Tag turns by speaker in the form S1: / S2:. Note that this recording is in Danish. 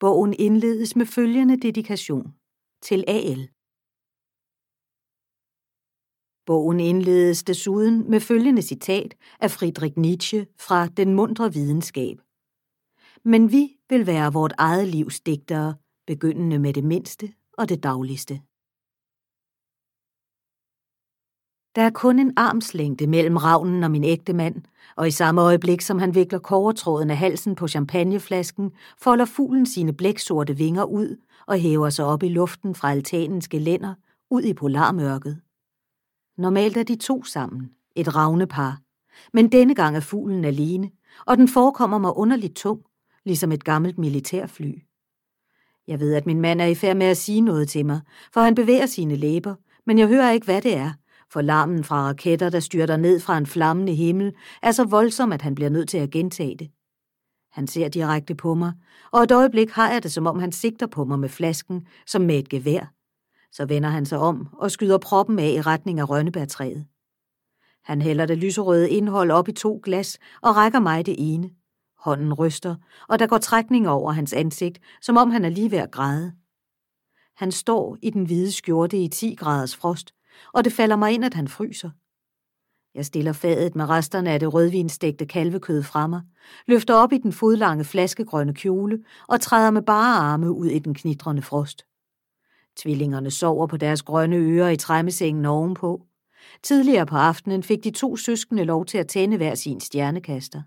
S1: Bogen indledes med følgende dedikation til AL. Bogen indledes desuden med følgende citat af Friedrich Nietzsche fra Den mundre videnskab. Men vi vil være vort eget livs digtere, begyndende med det mindste og det dagligste. Der er kun en armslængde mellem ravnen og min ægte mand, og i samme øjeblik, som han vikler kovertråden af halsen på champagneflasken, folder fuglen sine blæksorte vinger ud og hæver sig op i luften fra altanens gelænder ud i polarmørket. Normalt er de to sammen, et ravnepar, men denne gang er fuglen alene, og den forekommer mig underligt tung, ligesom et gammelt militærfly. Jeg ved, at min mand er i færd med at sige noget til mig, for han bevæger sine læber, men jeg hører ikke, hvad det er, for larmen fra raketter, der styrter ned fra en flammende himmel, er så voldsom, at han bliver nødt til at gentage det. Han ser direkte på mig, og et øjeblik har jeg det, som om han sigter på mig med flasken, som med et gevær. Så vender han sig om og skyder proppen af i retning af rønnebærtræet. Han hælder det lyserøde indhold op i to glas og rækker mig det ene. Hånden ryster, og der går trækning over hans ansigt, som om han er lige ved at græde. Han står i den hvide skjorte i 10 graders frost, og det falder mig ind, at han fryser. Jeg stiller fadet med resterne af det rødvinstegte kalvekød fra mig, løfter op i den fodlange flaskegrønne kjole og træder med bare arme ud i den knitrende frost. Tvillingerne sover på deres grønne ører i træmmesengen ovenpå. Tidligere på aftenen fik de to søskende lov til at tænde hver sin stjernekaster.